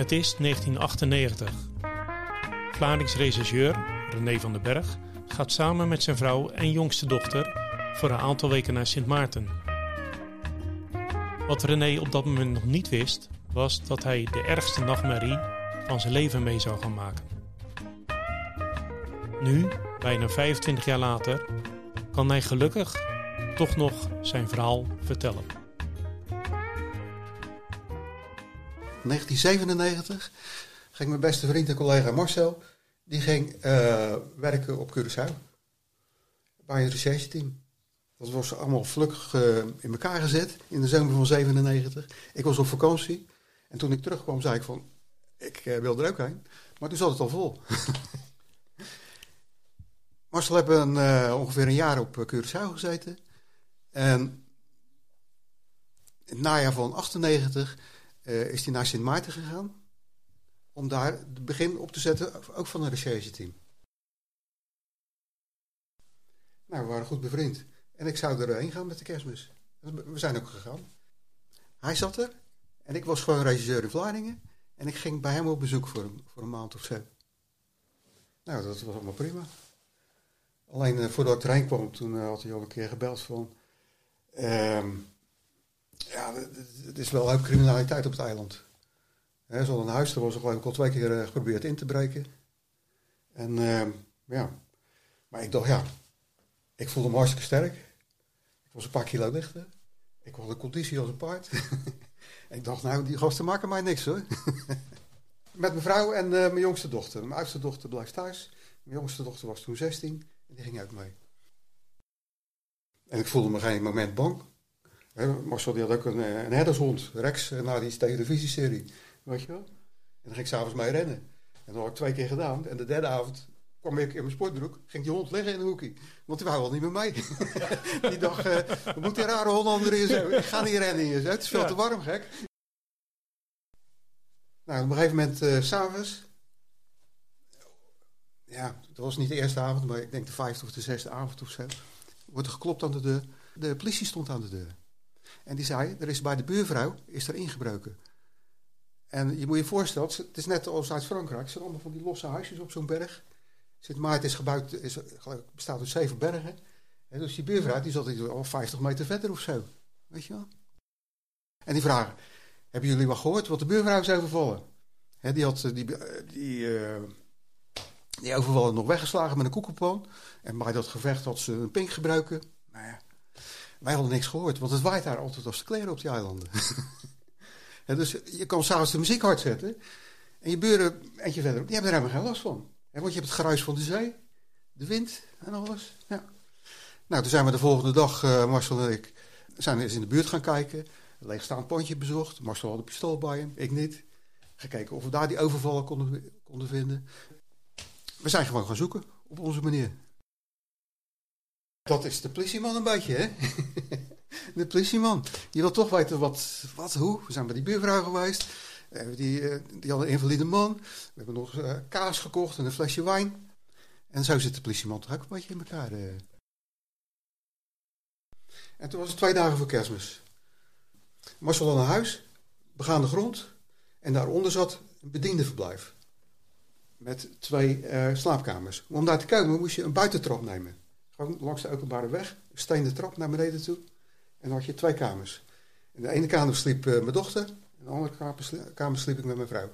Het is 1998. Vladings rechercheur, René van den Berg, gaat samen met zijn vrouw en jongste dochter voor een aantal weken naar Sint Maarten. Wat René op dat moment nog niet wist, was dat hij de ergste nachtmerrie van zijn leven mee zou gaan maken. Nu, bijna 25 jaar later, kan hij gelukkig toch nog zijn verhaal vertellen. 1997 ging mijn beste vriend en collega Marcel, die ging eh, werken op Curaçao. Bij een rechercheteam. Dat was allemaal vlug uh, in elkaar gezet in de zomer van 97. Ik was op vakantie. En toen ik terugkwam zei ik van, ik uh, wil er ook heen. Maar toen zat het al vol. Marcel hebben uh, ongeveer een jaar op Curaçao gezeten. En in het najaar van 98 uh, is hij naar Sint Maarten gegaan. Om daar het begin op te zetten, ook van een rechercheteam. Nou, we waren goed bevriend. En ik zou erheen gaan met de kerstmis. We zijn ook gegaan. Hij zat er. En ik was gewoon regisseur in Vlaardingen. En ik ging bij hem op bezoek voor een, voor een maand of zo. Nou, dat was allemaal prima. Alleen uh, voordat ik erheen kwam, toen uh, had hij al een keer gebeld van... Uh, ja, het is wel ook criminaliteit op het eiland. Zo'n huis, daar was er geloof al twee keer uh, geprobeerd in te breken. En ehm, ja, maar ik dacht ja, ik voelde me hartstikke sterk. Ik was een paar kilo lichter. Ik had een conditie als een paard. ik dacht nou, die gasten maken mij niks hoor. Met mijn vrouw en uh, mijn jongste dochter. Mijn oudste dochter blijft thuis. Mijn jongste dochter was toen 16 en die ging ook mee. En ik voelde me geen moment bang. Marcel die had ook een, een herdershond, Rex, naar die televisieserie. Weet je wel? En dan ging ik s'avonds mee rennen. En dat had ik twee keer gedaan. En de derde avond kwam ik in mijn sportbroek, ging die hond liggen in een hoekje. Want die wou wel niet meer mee. die dacht, uh, we moeten die rare Hollander hier zo. Ik ga niet rennen hier zo. Het is veel ja. te warm, gek. Nou, op een gegeven moment, uh, s'avonds. Ja, dat was niet de eerste avond, maar ik denk de vijfde of de zesde avond of zo. Wordt er geklopt aan de deur. De politie stond aan de deur. En die zei, er is bij de buurvrouw is er ingebroken. En je moet je voorstellen, het is net als uit Frankrijk. Zijn allemaal van die losse huisjes op zo'n berg. Sint Maarten is gebouwd, is, bestaat uit zeven bergen. En dus die buurvrouw die zat al 50 meter verder of zo. Weet je wel? En die vragen, hebben jullie wel gehoord wat de buurvrouw is overvallen? Die had die, die, uh, die overvallen nog weggeslagen met een koekenpan. En bij dat gevecht had ze een pink gebruiken. Nou ja, wij hadden niks gehoord, want het waait daar altijd als de kleren op die eilanden. en dus je kan s'avonds de muziek hard zetten. En je buren, eentje verder, die hebben er helemaal geen last van. want je hebt het geruis van de zee, de wind en alles. Ja. Nou, toen zijn we de volgende dag, uh, Marcel en ik, zijn eens in de buurt gaan kijken. Een leegstaand pontje bezocht. Marcel had een pistool bij hem, ik niet. Gekeken of we daar die overvallen konden, konden vinden. We zijn gewoon gaan zoeken, op onze manier. Dat is de politieman een beetje, hè? de politieman. Je wil toch weten wat, wat, hoe. We zijn bij die buurvrouw geweest. Uh, die, uh, die hadden een invalide man. We hebben nog uh, kaas gekocht en een flesje wijn. En zo zit de politieman toch ook een beetje in elkaar. En toen was het twee dagen voor kerstmis. Marcel dan naar huis, begaande grond. En daaronder zat een bediendenverblijf. Met twee slaapkamers. Om daar te komen moest je een buitentrap nemen. Langs de openbare weg, een steende trap naar beneden toe. En dan had je twee kamers. In de ene kamer sliep uh, mijn dochter, in de andere kamer, sliep, kamer sliep ik met mijn vrouw.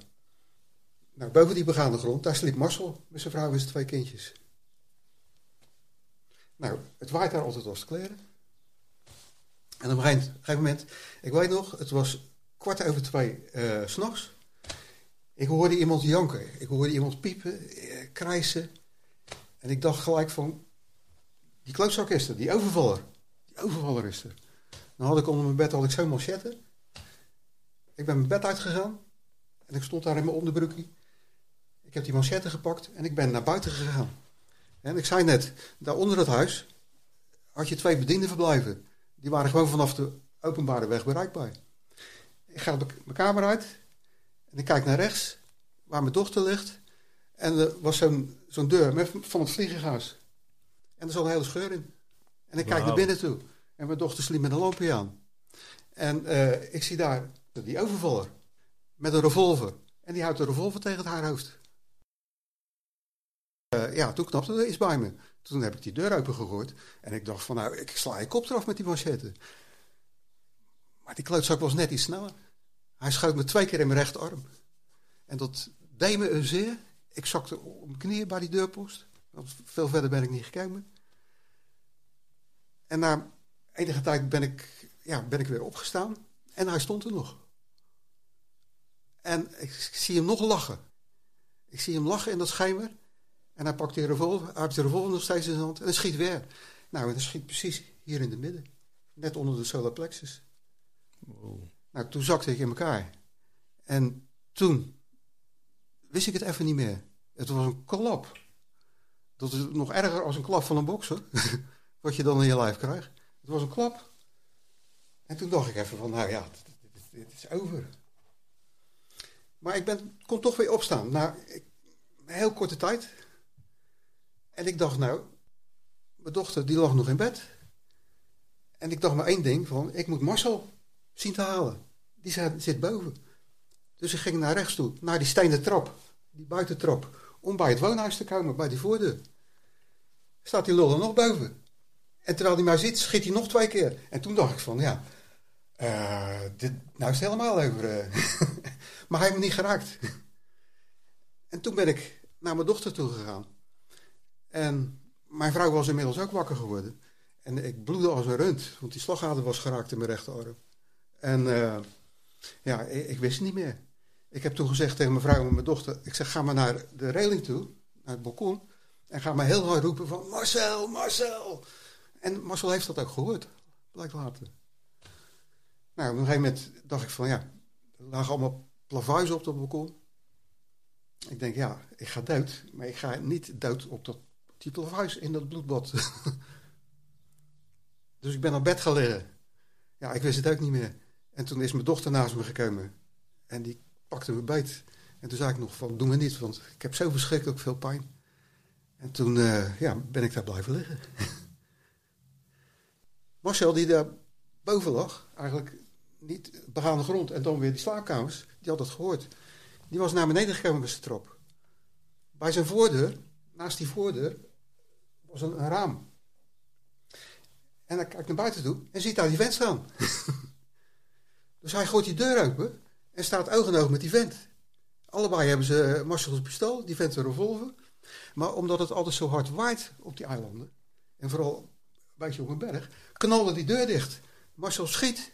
Nou, boven die begaande grond, daar sliep Marcel met zijn vrouw en zijn twee kindjes. Nou, het waait daar altijd als kleren. En op een gegeven moment, ik weet nog, het was kwart over twee uh, s'nachts. Ik hoorde iemand janken, ik hoorde iemand piepen, uh, krijsen. En ik dacht gelijk van, die klootzak die overvaller. Die overvaller is er. Dan had ik onder mijn bed had ik zo'n manchette. Ik ben mijn bed uitgegaan. En ik stond daar in mijn onderbroekje. Ik heb die manchette gepakt en ik ben naar buiten gegaan. En ik zei net, daar onder het huis had je twee bedienden verblijven. Die waren gewoon vanaf de openbare weg bereikbaar. Ik ga mijn kamer uit en ik kijk naar rechts, waar mijn dochter ligt. En er was zo'n deur van het vliegenhuis. En er zat een hele scheur in. En ik kijk naar binnen toe. En mijn dochter sliep met een lampje aan. En uh, ik zie daar die overvaller. Met een revolver. En die houdt de revolver tegen haar hoofd. Uh, ja, toen knapte er iets bij me. Toen heb ik die deur open gegooid. En ik dacht van, nou, ik sla je kop eraf met die machette. Maar die klootzak was net iets sneller. Hij schoot me twee keer in mijn rechterarm. En dat deed me een zeer. Ik zakte op mijn knieën bij die deurpost. Veel verder ben ik niet gekomen. En na enige tijd ben ik, ja, ben ik weer opgestaan. En hij stond er nog. En ik zie hem nog lachen. Ik zie hem lachen in dat schijmer. En hij pakt die revolver, hij heeft de revolver nog steeds in zijn hand. En hij schiet weer. Nou, en hij schiet precies hier in het midden. Net onder de solar plexus. Nou, toen zakte ik in elkaar. En toen wist ik het even niet meer. Het was een klap. Dat is nog erger als een klap van een bokser. wat je dan in je lijf krijgt. Het was een klap. En toen dacht ik even van, nou ja, dit, is over. Maar ik ben, kon toch weer opstaan. Na een heel korte tijd. En ik dacht, nou, mijn dochter die lag nog in bed. En ik dacht maar één ding van, ik moet Marcel zien te halen. Die zit boven. Dus ik ging naar rechts toe, naar die stenen trap. Die buitentrap. Om bij het woonhuis te komen, bij die voordeur. Staat die lul er nog boven. En terwijl hij mij ziet, schiet hij nog twee keer. En toen dacht ik van, ja, uh, dit, nou is het helemaal over. Uh. maar hij heeft me niet geraakt. en toen ben ik naar mijn dochter toe gegaan. En mijn vrouw was inmiddels ook wakker geworden. En ik bloedde als een rund, want die slagader was geraakt in mijn rechterarm. En uh, ja, ik, ik, wist het niet meer. Ik heb toen gezegd tegen mijn vrouw en mijn dochter... ik zeg, ga maar naar de railing toe, naar het balkon... en ga maar heel hard roepen van... Marcel, Marcel! En Marcel heeft dat ook gehoord, blijkt later. Nou, op een gegeven moment dacht ik van ja, er lagen allemaal plavuizen op dat balkon. Ik denk ja, ik ga dood, maar ik ga niet dood op dat, die plavuis in dat bloedbad. dus ik ben op bed gaan liggen. Ja, ik wist het ook niet meer. En toen is mijn dochter naast me gekomen. En die pakte me beet. En toen zei ik nog van, doe me niet, want ik heb zo verschrikkelijk veel pijn. En toen uh, ja, ben ik daar blijven liggen. Marcel, die daar boven lag, eigenlijk niet begaande grond en dan weer die slaapkamers, die had het gehoord. Die was naar beneden gekomen met zijn trap. Bij zijn voordeur, naast die voordeur, was een, een raam. En hij kijkt naar buiten toe en ziet daar die vent staan. dus hij gooit die deur open en staat oog in oog met die vent. Allebei hebben ze Marcel's pistool, die vent een revolver. Maar omdat het altijd zo hard waait op die eilanden, en vooral bij Jongenberg, knalde die deur dicht. Marcel schiet.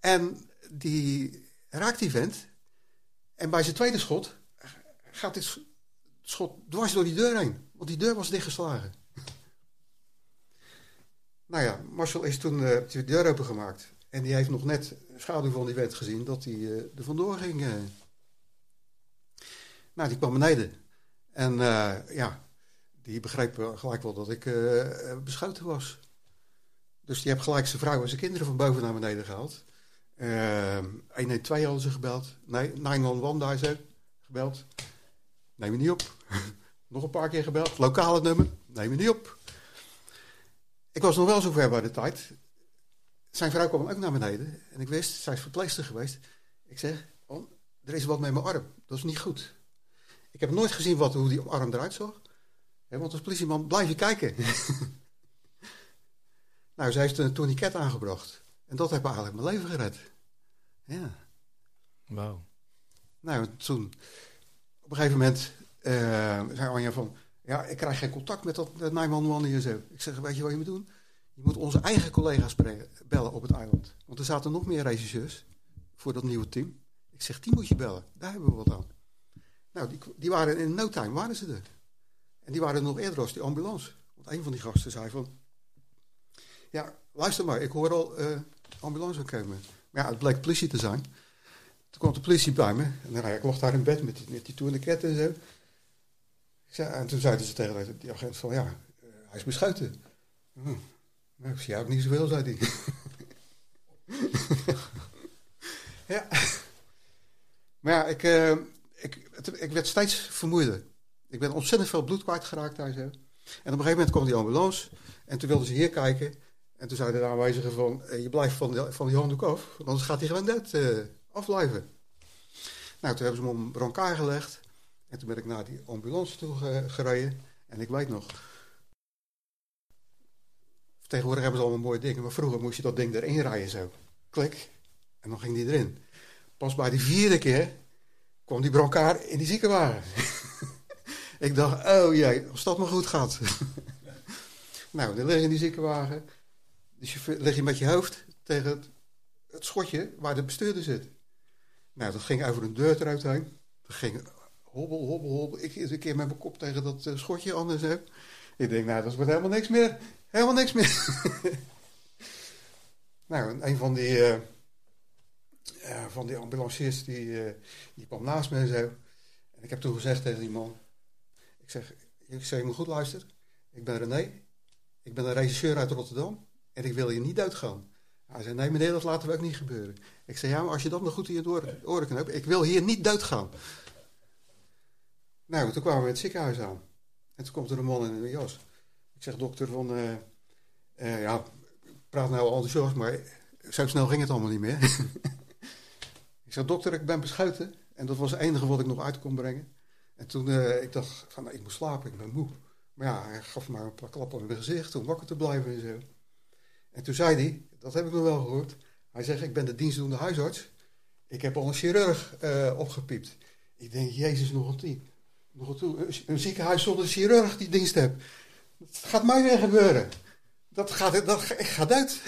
En die raakt die vent. En bij zijn tweede schot gaat dit schot dwars door die deur heen. Want die deur was dichtgeslagen. nou ja, Marcel is toen uh, de deur opengemaakt. En die heeft nog net schaduw van die vent gezien dat hij uh, er vandoor ging. Uh. Nou, die kwam beneden. En ja, die begreep gelijk wel dat ik beschoten was. Dus die heb gelijk zijn vrouw en zijn kinderen van boven naar beneden gehaald. Uh, 112 hadden ze gebeld. Nee, 911 daar ze gebeld. Neem me niet op. nog een paar keer gebeld. Lokale nummer. Neem me niet op. Ik was nog wel zo ver bij de tijd. Zijn vrouw kwam ook naar beneden. En ik wist, zij is verpleegster geweest. Ik zeg, oh, er is wat met mijn arm. Dat is niet goed. Ik heb nooit gezien wat, hoe die arm eruit zag want als politieman blijf je kijken. nou, zij heeft een tourniquet aangebracht. En dat heeft eigenlijk mijn leven gered. Ja. Wauw. Nou, toen... Op een gegeven moment uh, zei Anja van... Ja, ik krijg geen contact met dat 911 hier zo. Ik zeg, weet je wat je moet doen? Je moet onze eigen collega's bellen op het eiland. Want er zaten nog meer regisseurs voor dat nieuwe team. Ik zeg, die moet je bellen. Daar hebben we wat aan. Nou, die, die waren in no time, waren ze er. En die waren nog eerder als die ambulance. Want een van die gasten zei van... Ja, luister maar, ik hoor al uh, ambulance komen. Maar ja, het bleek politie te zijn. Toen kwam de politie bij me. En dan, ik lag daar in bed met die, met en zo. En toen zeiden ze tegen die agent van... Ja, uh, hij is beschoten. Hm. Nou, ik zie ook niet zoveel, zei hij. ja. Maar ja, ik, uh, ik, ik werd steeds vermoeider. Ik ben ontzettend veel bloed kwijtgeraakt daar zo. En op een gegeven moment kwam die ambulance. En toen wilden ze hier kijken. En toen zeiden de aanwezigen van... Eh, je blijft van, die, van handdoek af. Anders gaat hij gewoon dood uh, afblijven. Nou, toen hebben ze me een brancard gelegd. En toen ben ik naar die ambulance toe ge- gereden. En ik weet nog... Tegenwoordig hebben ze allemaal mooie dingen. Maar vroeger moest je dat ding erin rijden zo. Klik. En dan ging die erin. Pas bij die vierde keer kwam die brancard in die ziekenwagen. ik dacht, oh jee, als dat maar goed gaat. nou, dan lig je in die ziekenwagen. Dus je lig je met je hoofd tegen het, het schotje waar de bestuurder zit. Nou, dat ging over een deur eruit heen. Dat ging hobbel, hobbel, hobbel. Ik een keer met mijn kop tegen dat eh, schotje anders heb. Ik denk, nou, dat wordt helemaal niks meer. Helemaal niks meer. nou, en een van die, ja, van die ambulanciers, die, eh, die kwam naast me en zo. En ik heb toen gezegd tegen die man. Ik zeg, ik zeg, je moet goed luisteren. Ik ben René. Ik ben een regisseur uit Rotterdam. En ik wil hier niet doodgaan. Hij zei, nee meneer, dat laten we ook niet gebeuren. Ik zei, ja, maar als je dat nog goed in je oren, kan. Ik wil hier niet doodgaan. Nou, toen kwamen we het ziekenhuis aan. En toen komt er een man in een jas. Ik zeg, dokter, van... eh, eh, ja, praat nou enthousiast, maar zo snel ging het allemaal niet meer. ik zeg, dokter, ik ben beschoten. En dat was het enige wat ik nog uit kon brengen. En toen, eh, ik dacht, van, nou, ik moet slapen, ik ben moe. Maar ja, hij gaf me een paar klappen in mijn gezicht om wakker te blijven en zo. En toen zei hij, dat heb ik nog wel gehoord. Hij zegt, ik ben de dienstdoende huisarts. Ik heb al een chirurg opgepiept. Ik denk, jezus, nog een tien. Nog toe, een, ziekenhuis zonder chirurg die dienst hebt. Dat gaat mij weer gebeuren. Dat gaat, dat, ik ga dood.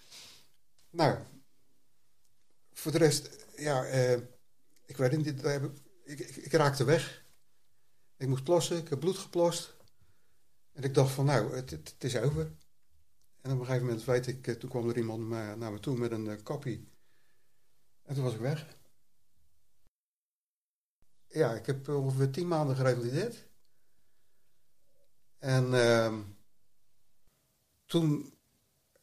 nou, voor de rest, ja, eh, ik weet niet, ik, ik, ik, raakte weg. Ik moest plassen, ik heb bloed geplost. En ik dacht van, nou, het, het, is over. En op een gegeven moment weet ik, eh, toen kwam er iemand naar me toe met een kappie. En toen was ik weg. Ja, ik heb ongeveer tien maanden gerevalideerd. En uh, toen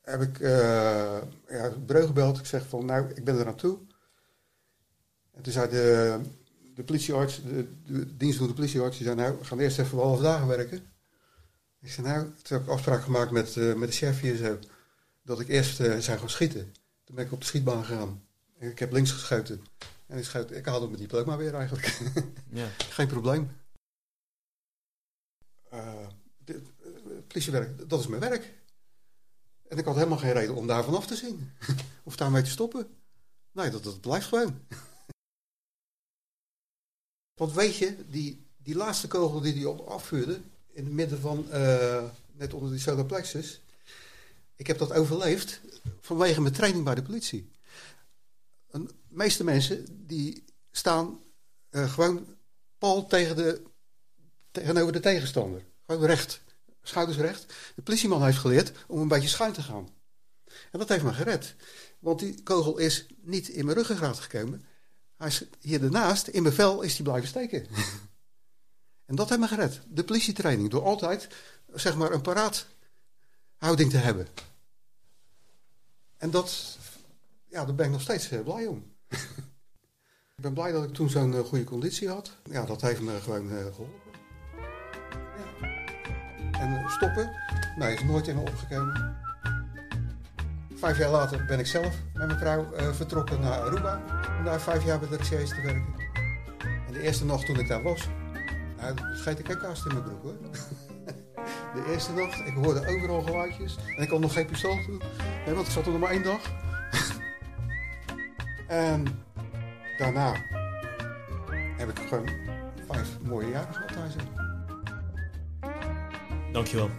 heb ik uh, ja, gebeld. Ik zeg van, nou, ik ben er aan toe. En toen zei de, de politiearts, de, de dienstdoende politiearts, die zei, nou, we gaan eerst even half dagen werken. Ik zei, nou, toen heb ik afspraak gemaakt met, uh, met de chef hier zo, dat ik eerst uh, zou gaan schieten. Toen ben ik op de schietbaan gegaan. Ik heb links geschoten. En ik, schoot, ik haalde mijn diploma weer eigenlijk. ja. Geen probleem. Uh, de, politiewerk, dat is mijn werk. En ik had helemaal geen reden om daarvan af te zien. of daarmee te stoppen. Nee, dat, dat blijft gewoon. Want weet je, die, die laatste kogel die hij op afvuurde, in het midden van, uh, net onder die solar plexus. Ik heb dat overleefd vanwege mijn training bij de politie. De meeste mensen die staan uh, gewoon pal tegen de, tegenover de tegenstander. Gewoon recht, schouders recht. De politieman heeft geleerd om een beetje schuin te gaan. En dat heeft me gered. Want die kogel is niet in mijn ruggengraat gekomen. Hij is hier daarnaast, in mijn vel, is hij blijven steken. En dat heeft me gered. De politietraining. Door altijd, zeg maar, een paraathouding te hebben. En dat, ja, daar ben ik nog steeds uh, blij om. Ik ben blij dat ik toen zo'n uh, goede conditie had. Ja, dat heeft me gewoon uh, geholpen. Ja. En stoppen? Nee, is nooit in me opgekomen. Vijf jaar later ben ik zelf met mijn vrouw vertrokken naar Aruba. Om daar vijf jaar bij de recherche te werken. En de eerste nacht toen ik daar was, nou, schijt ik geen kast in mijn broek hoor. De eerste nacht, ik hoorde overal geluidjes. En ik had nog geen pistool toe. Nee, want ik zat er nog maar één dag. En daarna heb ik gewoon vijf mooie jaren gehad thuis. Dankjewel.